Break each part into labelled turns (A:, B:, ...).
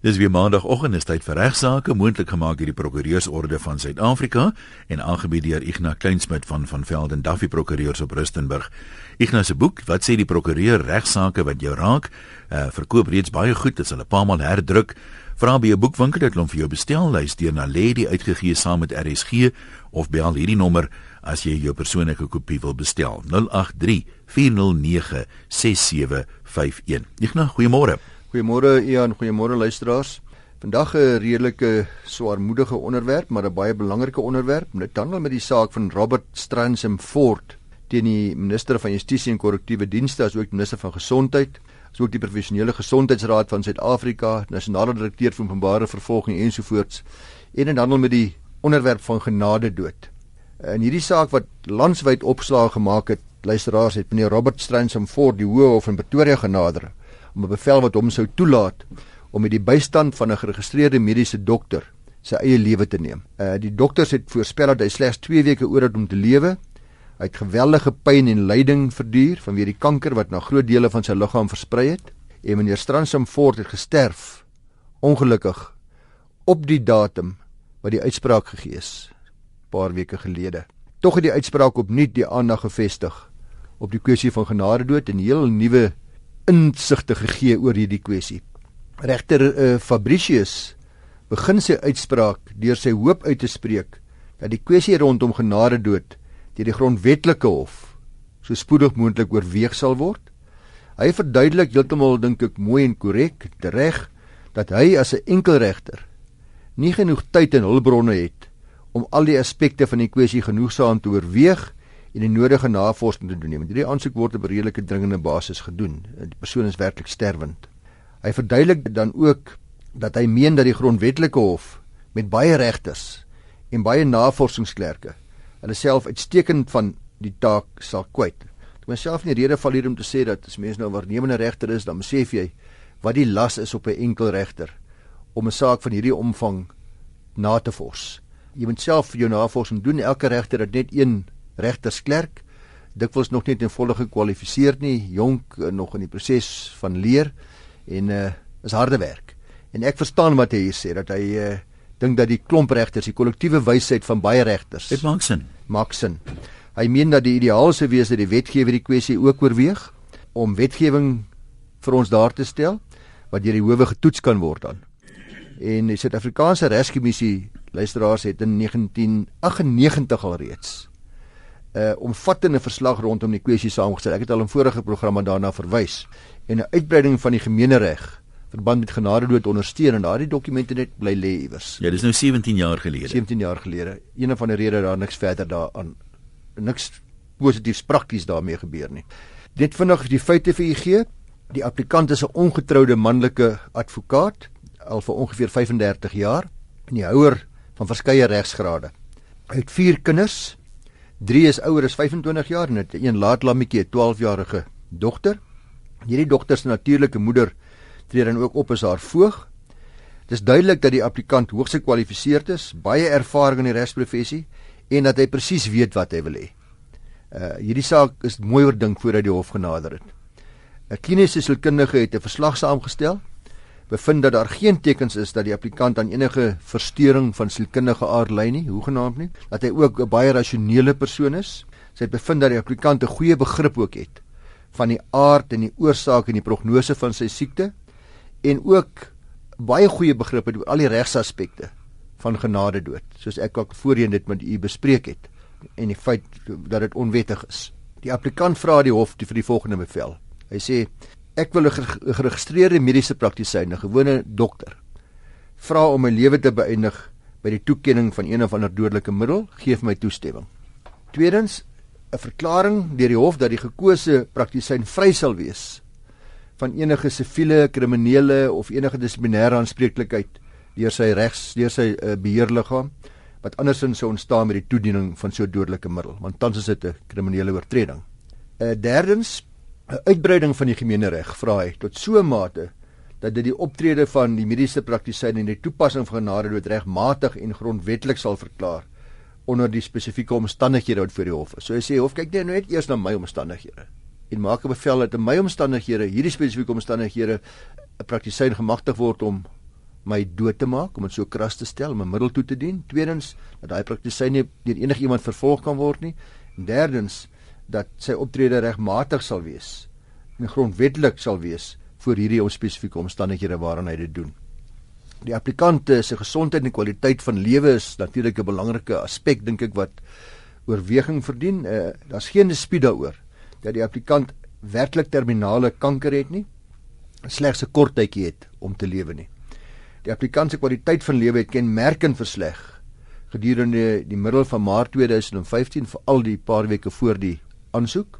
A: Dis weer maandagooggend is tyd vir regsaake moontlik gemaak deur die Prokureursorde van Suid-Afrika en aangebied deur Ignas Kleinsmid van van Velden Duffy Prokureurs op Rustenburg. Ignas se boek, wat sê die prokureur regsaake wat jou raak, uh, verkoop reeds baie goed, dit is al 'n paar maal herdruk. Vra by 'n boekwinkel dat hulle vir jou bestel, lys deur na Lady uitgegee saam met RSG of bel hierdie nommer as jy jou persoonlike kopie wil bestel. 083 409 6751. Ignas, goeiemôre.
B: Goeiemôre Ian, goeiemôre luisteraars. Vandag 'n redelike swaarmoedige onderwerp, maar 'n baie belangrike onderwerp. Dit handel met die saak van Robert Stransem Ford teen die minister van Justisie en Korrektiewe Dienste asook minister van Gesondheid, asook die Professionele Gesondheidsraad van Suid-Afrika, nasionale direkteur van openbare vervolging ensovoorts. En dit handel met die onderwerp van genade dood. In hierdie saak wat landwyd opslae gemaak het, luisteraars het meneer Robert Stransem Ford die Hoë Hof in Pretoria genader om 'n bevel wat hom sou toelaat om met die bystand van 'n geregistreerde mediese dokter sy eie lewe te neem. Uh die dokters het voorspel dat hy slegs 2 weke oor het om te lewe. Hy het geweldige pyn en lyding verduur vanweë die kanker wat na groot dele van sy liggaam versprei het. En meneer Stransum Ford het gesterf ongelukkig op die datum wat die uitspraak gegee is, paar weke gelede. Tog het die uitspraak opnuut die aandag gefestig op die kwessie van genade dood en heel nuwe insigte gegee oor hierdie kwessie. Regter uh, Fabricius begin sy uitspraak deur sy hoop uit te spreek dat die kwessie rondom genade dood deur die grondwetlike hof so spoedig moontlik oorweeg sal word. Hy verduidelik heeltemal dink ek mooi en korrek reg dat hy as 'n enkel regter nie genoeg tyd en hulpbronne het om al die aspekte van die kwessie genoegsaam te oorweeg en die nodige navorsing te doen nie. Hierdie aansoek word op 'n redelike dringende basis gedoen. Die persoon is werklik sterwend. Hy verduidelik dan ook dat hy meen dat die grondwetlike hof met baie regters en baie navorsingsklerke hulle self uitstekend van die taak sal kwyt. Ek myself nie rede val hier om te sê dat as mens nou 'n waarnemende regter is, dan besef jy wat die las is op 'n enkel regter om 'n saak van hierdie omvang na te vors. Jy moet self jou navorsing doen. Elke regter het net een regtersklerk dikwels nog nie ten volle gekwalifiseer nie, jonk uh, nog in die proses van leer en uh is harde werk. En ek verstaan wat hy hier sê dat hy uh dink dat die klomp regters, die kollektiewe wysheid van baie regters.
A: Dit maak sin.
B: Maak sin. Hy meen dat die ideaal sou wees dat die wetgewer die kwessie ook oorweeg om wetgewing vir ons daar te stel wat deur die howe getoets kan word dan. En die Suid-Afrikaanse Regskommissie luisteraars het in 1998 al reeds 'n uh, omvattende verslag rondom die kwessie saamgestel. Ek het al in vorige programme daarna verwys en 'n uitbreiding van die gemeenereg verband met genadedood ondersteun en daardie dokumente net bly lê iewers.
A: Ja, dis nou 17 jaar gelede.
B: 17 jaar gelede. Een van die redes daar niks verder daaraan niks positiefs prakties daarmee gebeur nie. Dit vinnig die feite vir u gee. Die applikant is 'n ongetroude manlike advokaat al vir ongeveer 35 jaar en die houer van verskeie regsgrade. Hy het 4 kinders 3 is ouer as 25 jaar en het 'n laat lammetjie, 'n 12-jarige dogter. Hierdie dogter se natuurlike moeder tree dan ook op as haar voog. Dit is duidelik dat die applikant hoogs gekwalifiseerd is, baie ervaring in die regsprofessie en dat hy presies weet wat hy wil hê. Uh hierdie saak is mooi oordink voordat die hof genader het. 'n Kliniese sielkundige het 'n verslag saamgestel bevind dat daar geen tekens is dat die applikant aan enige verstoring van sielkundige aard ly nie, hoegenaamd nie, dat hy ook 'n baie rasionele persoon is. Sy het bevind dat die applikant 'n goeie begrip ook het van die aard en die oorsaak en die prognose van sy siekte en ook baie goeie begrip het oor al die regsaspekte van genade dood, soos ek ook voorheen dit met u bespreek het en die feit dat dit onwettig is. Die applikant vra die hof die vir die volgende bevel. Hy sê ek wil 'n geregistreerde mediese praktisyn, 'n gewone dokter, vra om my lewe te beëindig by die toekenning van een of ander dodelike middel, gee my toestemming. Tweedens, 'n verklaring deur die hof dat die gekose praktisyn vry sal wees van enige siviele, kriminele of enige dissiplinêre aanspreeklikheid deur sy regs deur sy uh, beheerliggaam wat andersins sou ontstaan met die toediening van so dodelike middel, want tans is dit 'n kriminele oortreding. Uh, derdens, 'n uitbreiding van die gemeenereg vra hy tot so 'n mate dat dit die optrede van die mediese praktisyn en die toepassing van genadedood regmatig en grondwetlik sal verklaar onder die spesifieke omstandighede wat voor die hof is. So hy sê hof kyk net eers na my omstandighede en maak 'n bevel dat in my omstandighede hierdie spesifieke omstandighede 'n praktisyn gemagtig word om my dood te maak om dit so kras te stel om 'n middel toe te dien. Tweedens dat daai praktisyn nie deur enigiemand vervolg kan word nie. En derdens dat sy optrede regmatig sal wees en grondwetlik sal wees vir hierdie spesifieke omstandighede waaraan hy dit doen. Die applikante se gesondheid en kwaliteit van lewe is natuurlik 'n belangrike aspek dink ek wat oorweging verdien. Uh, Daar's geen dispuut daaroor dat die applikant werklik terminale kanker het nie, slegs 'n kort tydjie het om te lewe nie. Die applikant se kwaliteit van lewe het kenmerkend versleg gedurende die middel van Maart 2015 veral die paar weke voor die aansoek.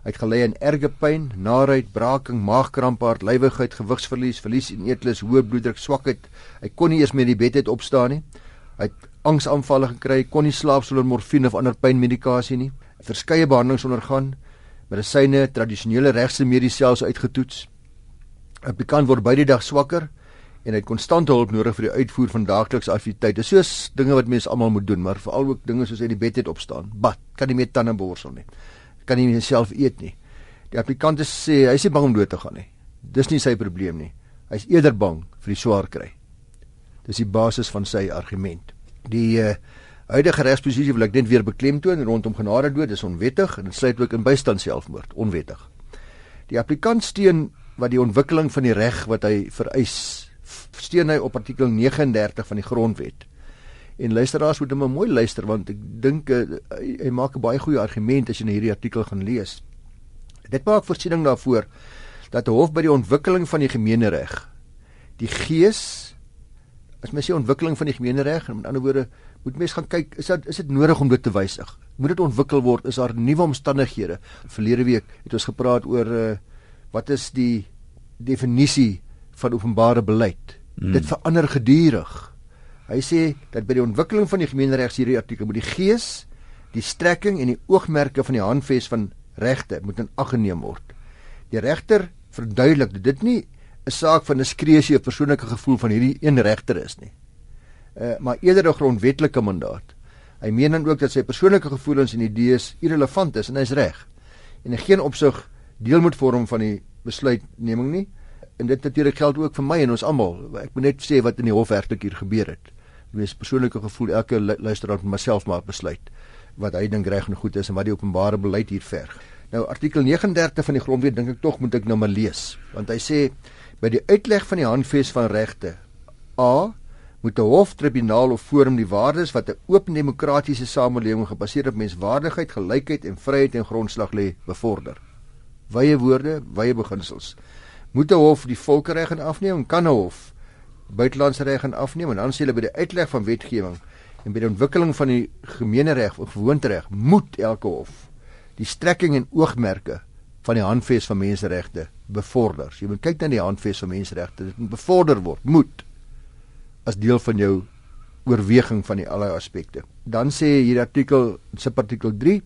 B: Hy het gelei aan erge pyn, naarheid, braaking, maagkrampe, hartlywigheid, gewigsverlies, verlies in eetlus, hoë bloeddruk, swakheid. Hy kon nie eers meer die bed uit opstaan nie. Hy het angsaanvalle gekry, kon nie slaap sonder morfine of ander pynmedikasie nie. Verskeie behandelings ondergaan, medisyne, tradisionele regse mediese selfs uitgetoets. 'n Pikant word by die dag swakker en hy het konstante hulp nodig vir die uitvoer van daaglikse aktiwiteite. Soos dinge wat mense almal moet doen, maar veral ook dinge soos uit die bed uit opstaan. Bad, kan nie meer tande borsel nie. Kan nie self eet nie. Die applikant sê hy is nie bang om dood te gaan nie. Dis nie sy probleem nie. Hy is eerder bang vir die swaar kry. Dis die basis van sy argument. Die uh, huidige regsposisie wil ek net weer beklemtoon rondom genade dood is onwettig en dit sluit ook in bystand selfmoord onwettig. Die applikant steun wat die ontwikkeling van die reg wat hy vereis steun hy op artikel 39 van die grondwet. En luisteraars moet hom mooi luister want ek dink uh, hy, hy maak 'n baie goeie argument as jy na hierdie artikel gaan lees. Dit maak voorsiening daarvoor dat 'n hof by die ontwikkeling van die gemeenereg die gees as mens sê ontwikkeling van die gemeenereg en met ander woorde moet mens gaan kyk is dit is dit nodig om dit te wysig? Moet dit ontwikkel word? Is daar nuwe omstandighede? Verlede week het ons gepraat oor uh, wat is die definisie van openbare beleid? Hmm. dit verander gedurig hy sê dat by die ontwikkeling van die gemeenereg hierdie artikel moet die gees die strekking en die oogmerke van die handves van regte moet in ag geneem word die regter verduidelik dat dit nie 'n saak van diskresie of persoonlike gevoel van hierdie een regter is nie. Uh maar eerder 'n grondwetlike mandaat. Hy meen dan ook dat sy persoonlike gevoelens en idees irrelevant is en hy's reg. En in geen opsig deel moet vorm van die besluitneming nie. En dit natuurlik geld ook vir my en ons almal. Ek moet net sê wat in die hof werklik hier gebeur het. Wees persoonlike gevoel elke luisteraar moet myself maar besluit wat hy dink reg en goed is en wat die openbare beleid hier verg. Nou artikel 39 van die grondwet dink ek tog moet ek nou maar lees want hy sê by die uitleg van die handves van regte a moet 'n hoftribunaal of forum die waardes wat 'n oop demokratiese samelewing gebaseer op menswaardigheid, gelykheid en vryheid en grondslag lê bevorder. Wye woorde, wye beginsels. Moet 'n hof die volkereg in afneem? Kan 'n hof buitelandse reg in afneem? En dan sê hulle by die uitleg van wetgewing en by die ontwikkeling van die gemeenereg of gewoontereg moet elke hof die strekking en oogmerke van die handves van menseregte bevorder. Jy moet kyk na die handves van menseregte. Dit moet bevorder word, moet as deel van jou oorweging van die allerlei aspekte. Dan sê hierdie artikel, subartikel 3,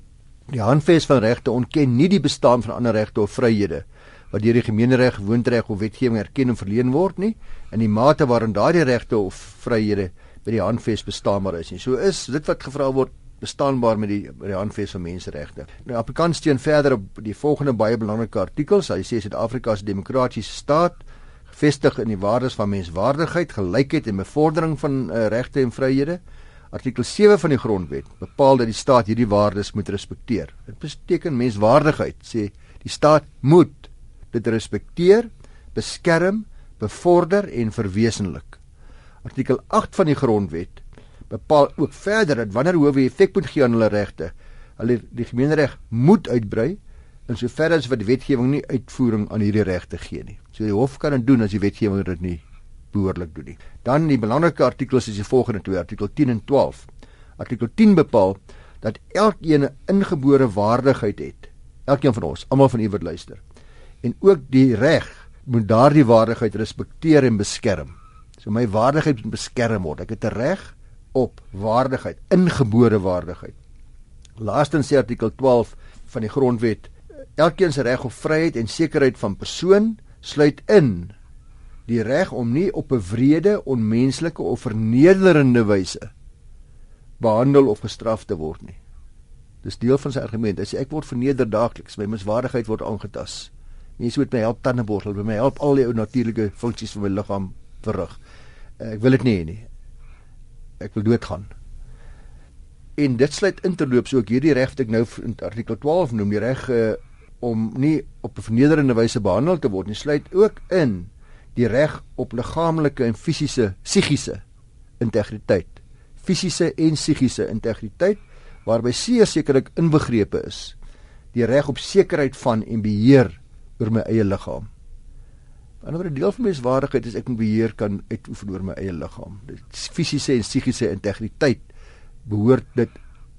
B: die handves van regte ontken nie die bestaan van ander regte of vryhede wat deur die gemeenereg, woontreg of wetgewing erken en verleen word nie in die mate waarin daardie regte of vryhede by die handves bestaanbaar is nie. So is dit wat gevra word bestaanbaar met die met die handves van menseregte. Nou Afrikaans steun verder op die volgende baie belangrike artikels. Hy sê Suid-Afrika is 'n demokratiese staat gefestig in die waardes van menswaardigheid, gelykheid en bevordering van uh, regte en vryhede. Artikel 7 van die grondwet bepaal dat die staat hierdie waardes moet respekteer. Dit beteken menswaardigheid sê die staat moet dit respekteer, beskerm, bevorder en verwesenlik. Artikel 8 van die grondwet bepaal ook verder dat wanneer howe effek moet gee aan hulle regte, hulle die gemeenereg moet uitbrei in sover as wat die wetgewing nie uitvoering aan hierdie regte gee nie. So die hof kan dit doen as die wetgewing dit nie behoorlik doen nie. Dan die belangrike artikels is die volgende twee, artikel 10 en 12. Artikel 10 bepaal dat elkeen 'n ingebore waardigheid het. Elkeen van ons, almal van u wat luister. En ook die reg moet daardie waardigheid respekteer en beskerm. So my waardigheid moet beskerm word. Ek het 'n reg op waardigheid, ingebore waardigheid. Laastens sê artikel 12 van die grondwet, elkeen se reg op vryheid en sekerheid van persoon sluit in die reg om nie op 'n wrede, onmenslike of vernederende wyse behandel of gestraf te word nie. Dis deel van sy argument. Hy sê ek word verneder daagliks, my menswaardigheid word aangetast. Mense moet my help tande borsel, my help al die ou natuurlike funksies van my liggaam verrig Ek wil dit nie hê nie. Ek wil doodgaan. En dit sluit interloops ook hierdie reg wat ek nou in artikel 12 noem, die reg uh, om nie op 'n vernederende wyse behandel te word nie, sluit ook in die reg op liggaamlike en fisiese psigiese integriteit. Fisiese en psigiese integriteit waarby seer sekerlik inbegrepe is die reg op sekerheid van en beheer oor my eie liggaam. Anderswoorde deel van menswaardigheid is ek moet beheer kan uitoefen oor my eie liggaam. Dit fisiese en psigiese integriteit behoort dit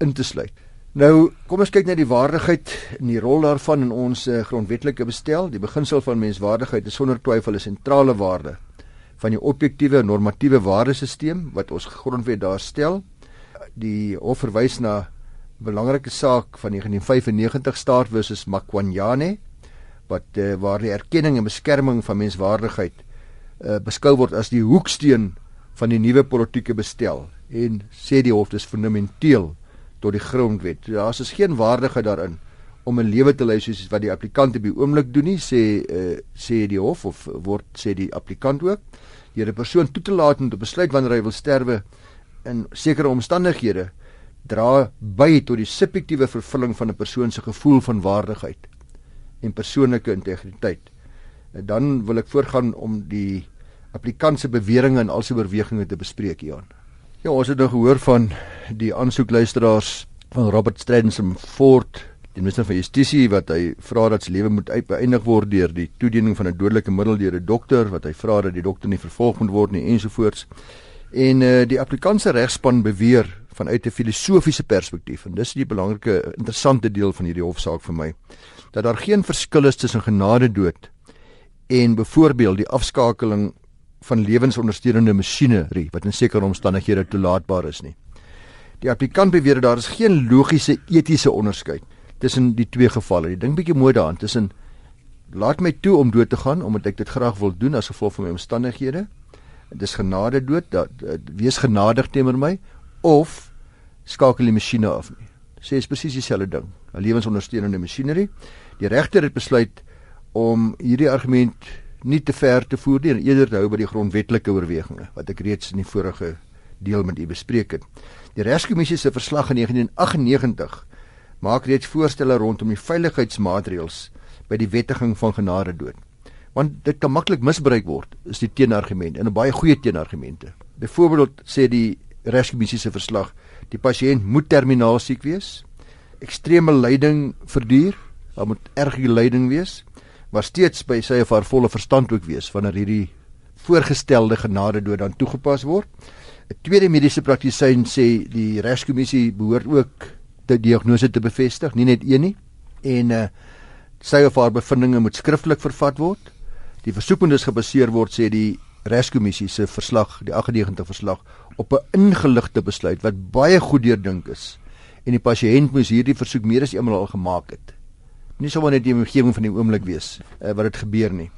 B: in te sluit. Nou, kom ons kyk na die waardigheid en die rol daarvan in ons uh, grondwetlike bestel. Die beginsel van menswaardigheid is sonder twyfel 'n sentrale waarde van die objektiewe normatiewe waardesisteem wat ons grondwet daar stel. Die hof verwys na 'n belangrike saak van 1995 staat versus Makwanyane wat uh, waar die erkenning en beskerming van menswaardigheid uh, beskou word as die hoeksteen van die nuwe politieke bestel en sê die hof dis fundamenteel tot die grondwet. Daar's is geen waardigheid daarin om 'n lewe te lei soos wat die applikant op die oomblik doen nie, sê uh, sê die hof of word sê die applikant ook. Jy 'n persoon toe te laat om te besluit wanneer hy wil sterwe in sekere omstandighede dra by tot die subjektiewe vervulling van 'n persoon se gevoel van waardigheid en persoonlike integriteit. Dan wil ek voorgaan om die applikant se beweringe en al sy oorwegings te bespreek hier aan. Ja, ons het nou gehoor van die aansoekluisteraars van Robert Stradens Fort, die minister van Justisie wat hy vra dat sy lewe moet uitbeëindig word deur die toediening van 'n dodelike middel deur 'n dokter wat hy vra dat die dokter nie vervolg moet word nie ensovoorts. En eh uh, die applikantse regspan beweer vanuit 'n filosofiese perspektief en dis die belangrike interessante deel van hierdie hofsaak vir my dat daar geen verskil is tussen genade dood en byvoorbeeld die afskakeling van lewensondersteunende masjinerie wat in sekere omstandighede toelaatbaar is nie. Die applikant beweer daar is geen logiese etiese onderskeid tussen die twee gevalle. Ek dink bietjie mooi daaraan tussen laat my toe om dood te gaan omdat ek dit graag wil doen as gevolg van my omstandighede. Dit is genade dood, dat, dat wees genadig teenoor my of skakel die masjiene af nie. Sê is presies dieselfde ding. 'n Lewensondersteunende masjinerie. Die regter het besluit om hierdie argument nie te ver te voer nie en eerder te hou by die grondwetlike oorwegings wat ek reeds in die vorige deel met u bespreek het. Die Regskommissie se verslag in 1998 maak reeds voorstelle rondom die veiligheidsmaatreëls by die wettiging van genade dood. Want dit kan maklik misbruik word, is die teenargument en 'n baie goeie teenargumente. Byvoorbeeld sê die Regskommissie se verslag, die pasiënt moet terminaal siek wees, ekstreme lyding verduur, daar moet erge lyding wees maar steeds by sy of haar volle verstand ook wees wanneer hierdie voorgestelde genade dood dan toegepas word. 'n Tweede mediese praktisyn sê die regskommissie behoort ook die diagnose te bevestig, nie net een nie. En uh sy of haar bevindinge moet skriftelik vervat word. Die versoeking is gebaseer word sê die regskommissie se verslag, die 98 verslag op 'n ingeligte besluit wat baie goed deurdink is. En die pasiënt moes hierdie versoek meer as eenmal al gemaak het nie sommer net die omgewing van die oomblik wees uh, wat dit gebeur nie.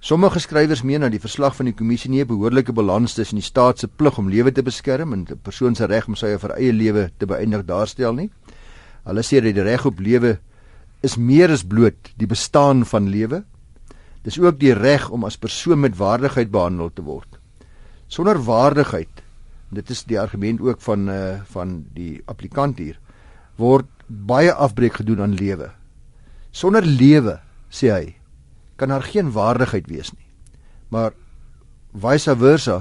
B: Sommige skrywers meen dat die verslag van die kommissie nie 'n behoorlike balans tussen die staat se plig om lewe te beskerm en 'n persoon se reg om sy eie lewe te beëindig daarstel nie. Hulle sê dat die reg op lewe is meer as bloot die bestaan van lewe. Dis ook die reg om as persoon met waardigheid behandel te word. Sonder waardigheid, dit is die argument ook van uh van die applikant hier, word baie afbreek gedoen aan lewe. Sonder lewe, sê hy, kan daar geen waardigheid wees nie. Maar vice versa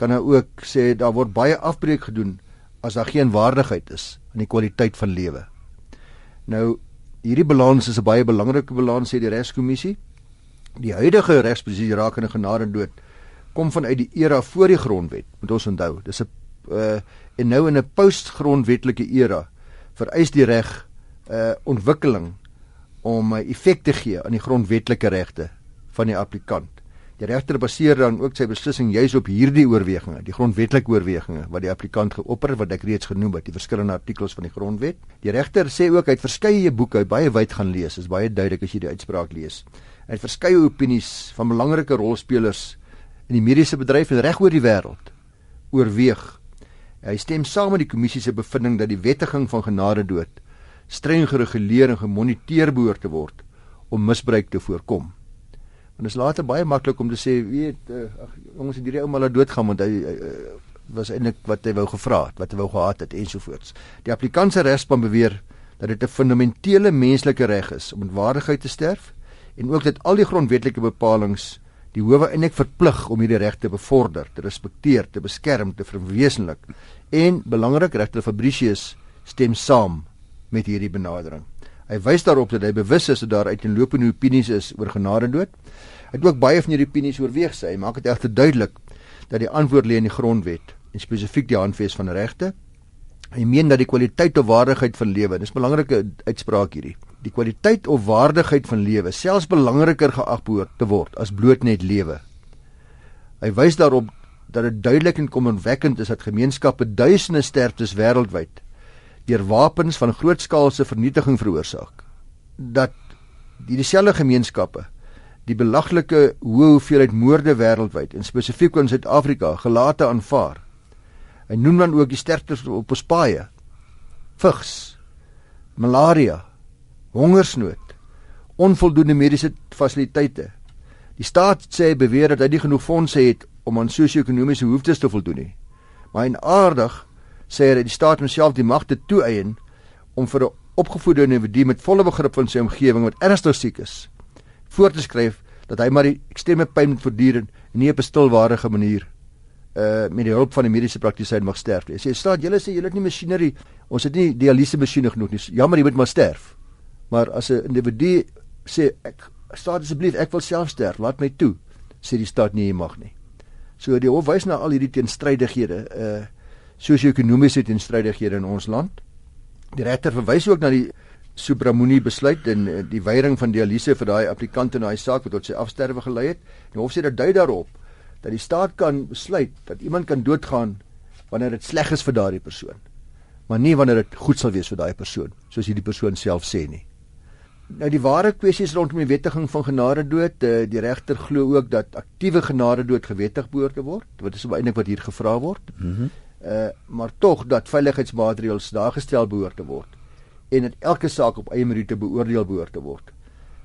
B: kan hy ook sê daar word baie afbreek gedoen as daar geen waardigheid is aan die kwaliteit van lewe. Nou hierdie balans is 'n baie belangrike balans sê die regskommissie. Die huidige regsposisie rakende genade en dood kom vanuit die era voor die grondwet, moet ons onthou. Dis 'n uh, en nou in 'n postgrondwetlike era vereis die reg 'n uh, ontwikkeling om 'n effek te gee aan die grondwetlike regte van die applikant. Die regter baseer dan ook sy beslissing juis op hierdie oorwegings, die grondwetlike oorwegings wat die applikant geopper wat ek reeds genoem het, die verskillende artikels van die grondwet. Die regter sê ook hy het verskeie boeke, baie wyd gaan lees, is baie duidelik as jy die uitspraak lees. Hy het verskeie opinies van belangrike rolspelers in die mediese bedryf en reg oor die wêreld oorweeg. Hy stem saam met die kommissie se bevinding dat die wettiging van genade dood streng gereguleer en gemoniteer behoort te word om misbruik te voorkom. En dit is later baie maklik om te sê, weet, uh, ag jongens, hierdie ou maar laat doodgaan want hy uh, was eintlik wat hy wou gevra het, wat hy wou gehad het ensovoorts. Die applikant se regspan beweer dat dit 'n fundamentele menslike reg is om in waardigheid te sterf en ook dat al die grondwetlike bepalinge die howe eintlik verplig om hierdie reg te bevorder, te respekteer, te beskerm, te verwesenlik. En belangrik, regter Fabricius stem saam met hierdie benadering. Hy wys daarop dat hy bewus is dat daar uiteenlopende opinies is oor genadedood. Hy het ook baie van hierdie opinies oorweeg sê. Hy maak dit egter duidelik dat die antwoord lê in die grondwet en spesifiek die handves van regte. Hy meen dat die kwaliteit of waardigheid van lewe, dis 'n belangrike uitspraak hierdie. Die kwaliteit of waardigheid van lewe selfs belangriker geag behoort te word as bloot net lewe. Hy wys daarop dat dit duidelik en kommerwekkend is dat gemeenskappe duisende sterftes wêreldwyd deur wapens van grootskaalse vernietiging veroorsaak. Dat die dieselfde gemeenskappe die belaglike hoë hoeveelheid moorde wêreldwyd en spesifiek in Suid-Afrika gelate aanvaar Hy noem dan ook die sterftes op ons paaie. Vigs, malaria, hongersnood, onvoldoende mediese fasiliteite. Die staat sê beweer dat hy nie genoeg fondse het om aan sosio-ekonomiese behoeftes te voldoen nie. Maar en aardig sê hy dat die staat homself die magte toeëien om vir 'n opgevoede individu met volle begrip van sy omgewing wat ernstig siek is, voor te skryf dat hy maar die ekstreme pyn moet verduur en nie op 'n stilwaardige manier uh met die hulp van die mediese praktisyn mag sterf. Hy sê staat julle sê julle het nie masjinerie. Ons het nie dialyse masjiene genoeg nie. Jammer, jy moet maar sterf. Maar as 'n individu sê ek staat asseblief ek wil self sterf, laat my toe, sê die staat nie jy mag nie. So die hof wys na al hierdie teenstrydighede, uh sosio-ekonomiese teenstrydighede in ons land. Die regter verwys ook na die Subramuni besluit en uh, die weiering van dialyse vir daai applikant in daai saak wat tot sy afsterwe gelei het. Die hof sê dit dui daarop dat die staat kan besluit dat iemand kan doodgaan wanneer dit sleg is vir daardie persoon maar nie wanneer dit goed sal wees vir daai persoon soos hierdie persoon self sê nie nou die ware kwessies rondom die wettiging van genade dood eh, die regter glo ook dat aktiewe genade dood gewettig behoort te word wat is eintlik wat hier gevra word mm -hmm. Uh, maar tog dat veiligheidsmaatreëls daar gestel behoort te word en dat elke saak op eie meriete beoordeel behoort te word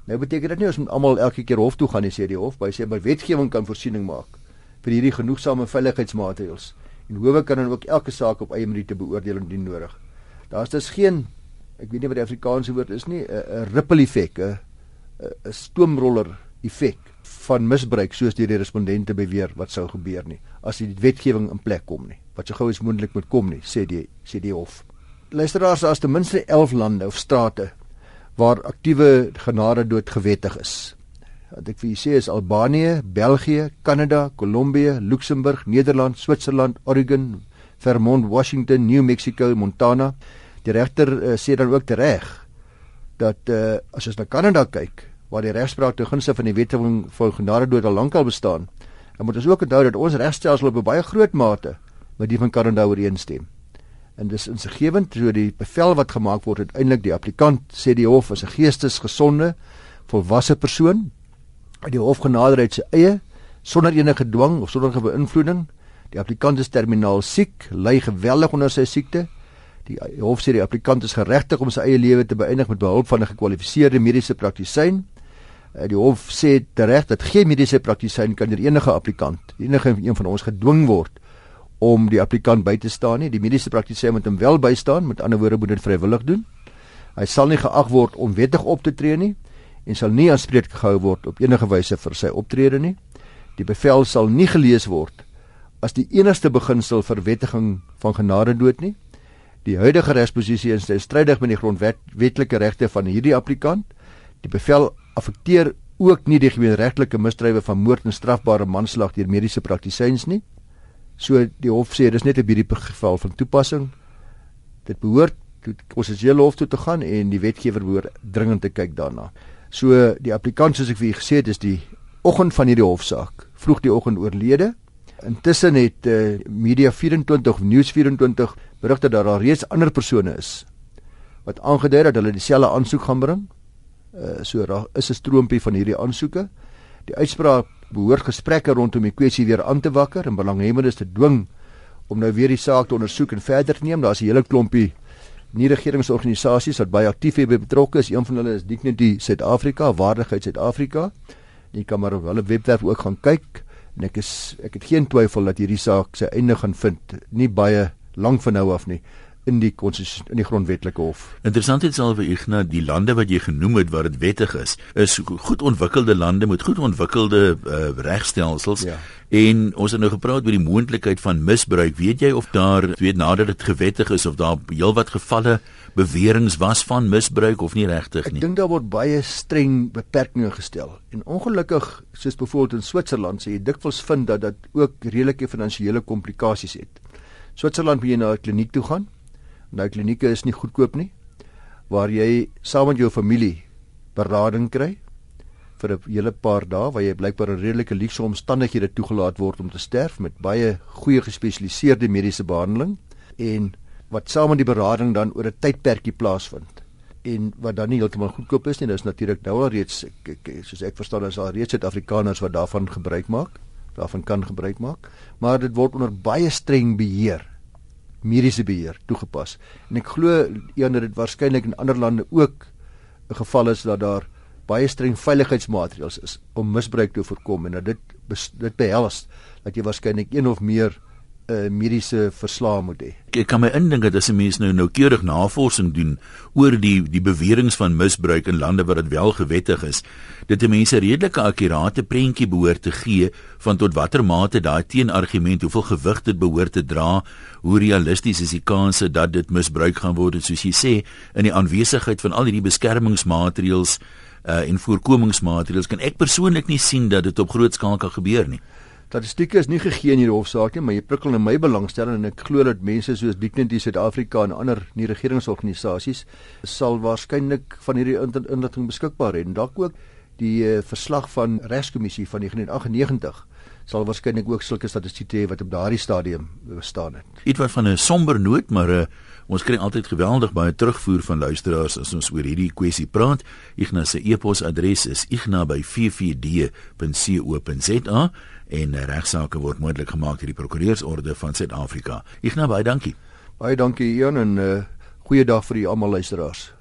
B: nou beteken dit nie ons moet almal elke keer hof toe gaan en sê die hof by sê maar wetgewing kan voorsiening maak vir hierdie genoegsame veiligheidsmaatreëls en hoewe kan dan ook elke saak op eie manier te beoordeel indien nodig. Daar's dus geen ek weet nie wat die Afrikaanse woord is nie, 'n ripple effek, 'n 'n stoomroller effek van misbruik soos die respondente beweer wat sou gebeur nie as die wetgewing in plek kom nie. Wat so gou as moontlik moet kom nie, sê die sê die hof. Luisteraars, as ten minste 11 lande of strate waar aktiewe genade dood gewettig is wat ek vir julle sê is Albanië, België, Kanada, Kolumbie, Luxemburg, Nederland, Switserland, Oregon, Vermont, Washington, New Mexico, Montana. Die regter uh, sê dan ook reg dat uh, as ons na Kanada kyk waar die regspraak te gunste van die wetgewing vir genade dood al lankal bestaan, dan moet ons ook onthou dat ons regstelsel op 'n baie groot mate met die van Kanada ooreenstem. En dis insiggewend so die bevel wat gemaak word uiteindelik die applikant sê die hof is 'n geestesgesonde volwasse persoon uit die hof genader uit sy eie sonder enige dwang of sonder beïnvloeding. Die applikant is terminaal siek, ly geweldig onder sy siekte. Die hof sê die applikant is geregtig om sy eie lewe te beëindig met behulp van 'n gekwalifiseerde mediese praktisyn. Eh, die hof sê tereg dat geen mediese praktisyn kan deur enige applikant, enige een van ons gedwing word om die applikant by te staan nie. Die mediese praktisyn moet hom wel bystaan, met ander woorde moet dit vrywillig doen. Hy sal nie geag word om wettig op te tree nie en sal nie aanspreek gehou word op enige wyse vir sy optrede nie. Die bevel sal nie gelees word as die enigste beginsel vir wettiging van genade dood nie. Die huidige regsposisie is strydig met die grondwetlike regte van hierdie applikant. Die bevel affekteer ook nie die gemeenregtelike misdrywe van moord en strafbare manslag deur mediese praktisyns nie. So die hof sê dis net 'n bietjie geval van toepassing. Dit behoort ons is hele hof toe te gaan en die wetgewer behoort dringend te kyk daarna. So die applikant soos ek vir u gesê het, is die oggend van hierdie hofsaak, vroeg die oggend oorlede. Intussen het uh, Media 24 of News 24 berig dat daar reeds ander persone is wat aangedui het dat hulle dieselfde aansoek gaan bring. Uh so daar is 'n stroompie van hierdie aansoeke. Die uitspraak behoort gesprekke rondom die kwessie weer aan te wakker en belanghebbendes te dwing om nou weer die saak te ondersoek en verder te neem. Daar's 'n hele klompie nie regeringsorganisasies wat baie aktief hierby betrokke is. Een van hulle is Dignity Suid-Afrika, Waardigheid Suid-Afrika. Jy kan maar op hulle webwerf ook gaan kyk en ek is ek het geen twyfel dat hierdie saak sy einde gaan vind nie baie lank van nou af nie in die in die grondwetlike hof.
A: Interessant is alweer Ignas die lande wat jy genoem het waar dit wettig is, is goed ontwikkelde lande met goed ontwikkelde uh, regstelsels. Ja. En ons het nou gepraat oor die moontlikheid van misbruik. Weet jy of daar weet nadat dit gewettig is of daar heelwat gevalle beweringe was van misbruik of nie regtig nie?
B: Ek dink daar word baie streng beperkings gestel. En ongelukkig, soos byvoorbeeld in Switserland, sê jy dikwels vind dat dit ook redelike finansiële komplikasies het. Switserland moet jy na 'n kliniek toe gaan Nou klinieke is nie goedkoop nie waar jy saam met jou familie berading kry vir 'n hele paar dae waar jy blykbaar in redelike luukse omstandighede toegelaat word om te sterf met baie goeie gespesialiseerde mediese behandeling en wat saam met die berading dan oor 'n tydperkie plaasvind. En wat dan nie heeltemal goedkoop is nie dis natuurlik nou al reeds ek, ek, soos ek verstaan is al reeds Suid-Afrikaners wat daarvan gebruik maak daarvan kan gebruik maak. Maar dit word onder baie streng beheer mediese beheer toegepas. En ek glo een dat dit waarskynlik in ander lande ook 'n geval is dat daar baie streng veiligheidsmaatreëls is om misbruik te voorkom en dat dit dit behels dat jy waarskynlik een of meer 'n uh, mediese verslae moet hê.
A: Ek kan my indink dat as 'n mens nou noukeurig navorsing doen oor die die beweringe van misbruik in lande waar dit wel gewettig is, dit 'n mens 'n redelike akkurate prentjie behoort te gee van tot watter mate daai teenargument hoeveel gewig dit behoort te dra, hoe realisties is die kanse dat dit misbruik gaan word, soos jy sê, in die aanwesigheid van al hierdie beskermingsmaatreëls uh, en voorkomingsmaatreëls kan ek persoonlik nie sien dat dit op groot skaal kan gebeur nie.
B: Statistieke is nie gegee in hierdie hofsaak nie, maar jy prikkel in my belangstelling en ek glo dat mense soos Dignity Suid-Afrika en ander nie-regeringsorganisasies sal waarskynlik van hierdie inligting beskikbaar hê en dalk ook die uh, verslag van regskommissie van 1998 sal waarskynlik ook sulke statistieke hê wat op daardie stadium bestaan het.
A: Iets wat van 'n somber noot, maar uh, ons kry altyd geweldig baie terugvoer van luisteraars as ons oor hierdie kwessie praat. Ignas se e-posadres is igna@ffd.co.za en regsaake word moontlik gemaak deur die Prokureursorde van Suid-Afrika. Ignas, baie dankie.
B: Baie dankie Ian en 'n uh, goeie dag vir julle almal luisteraars.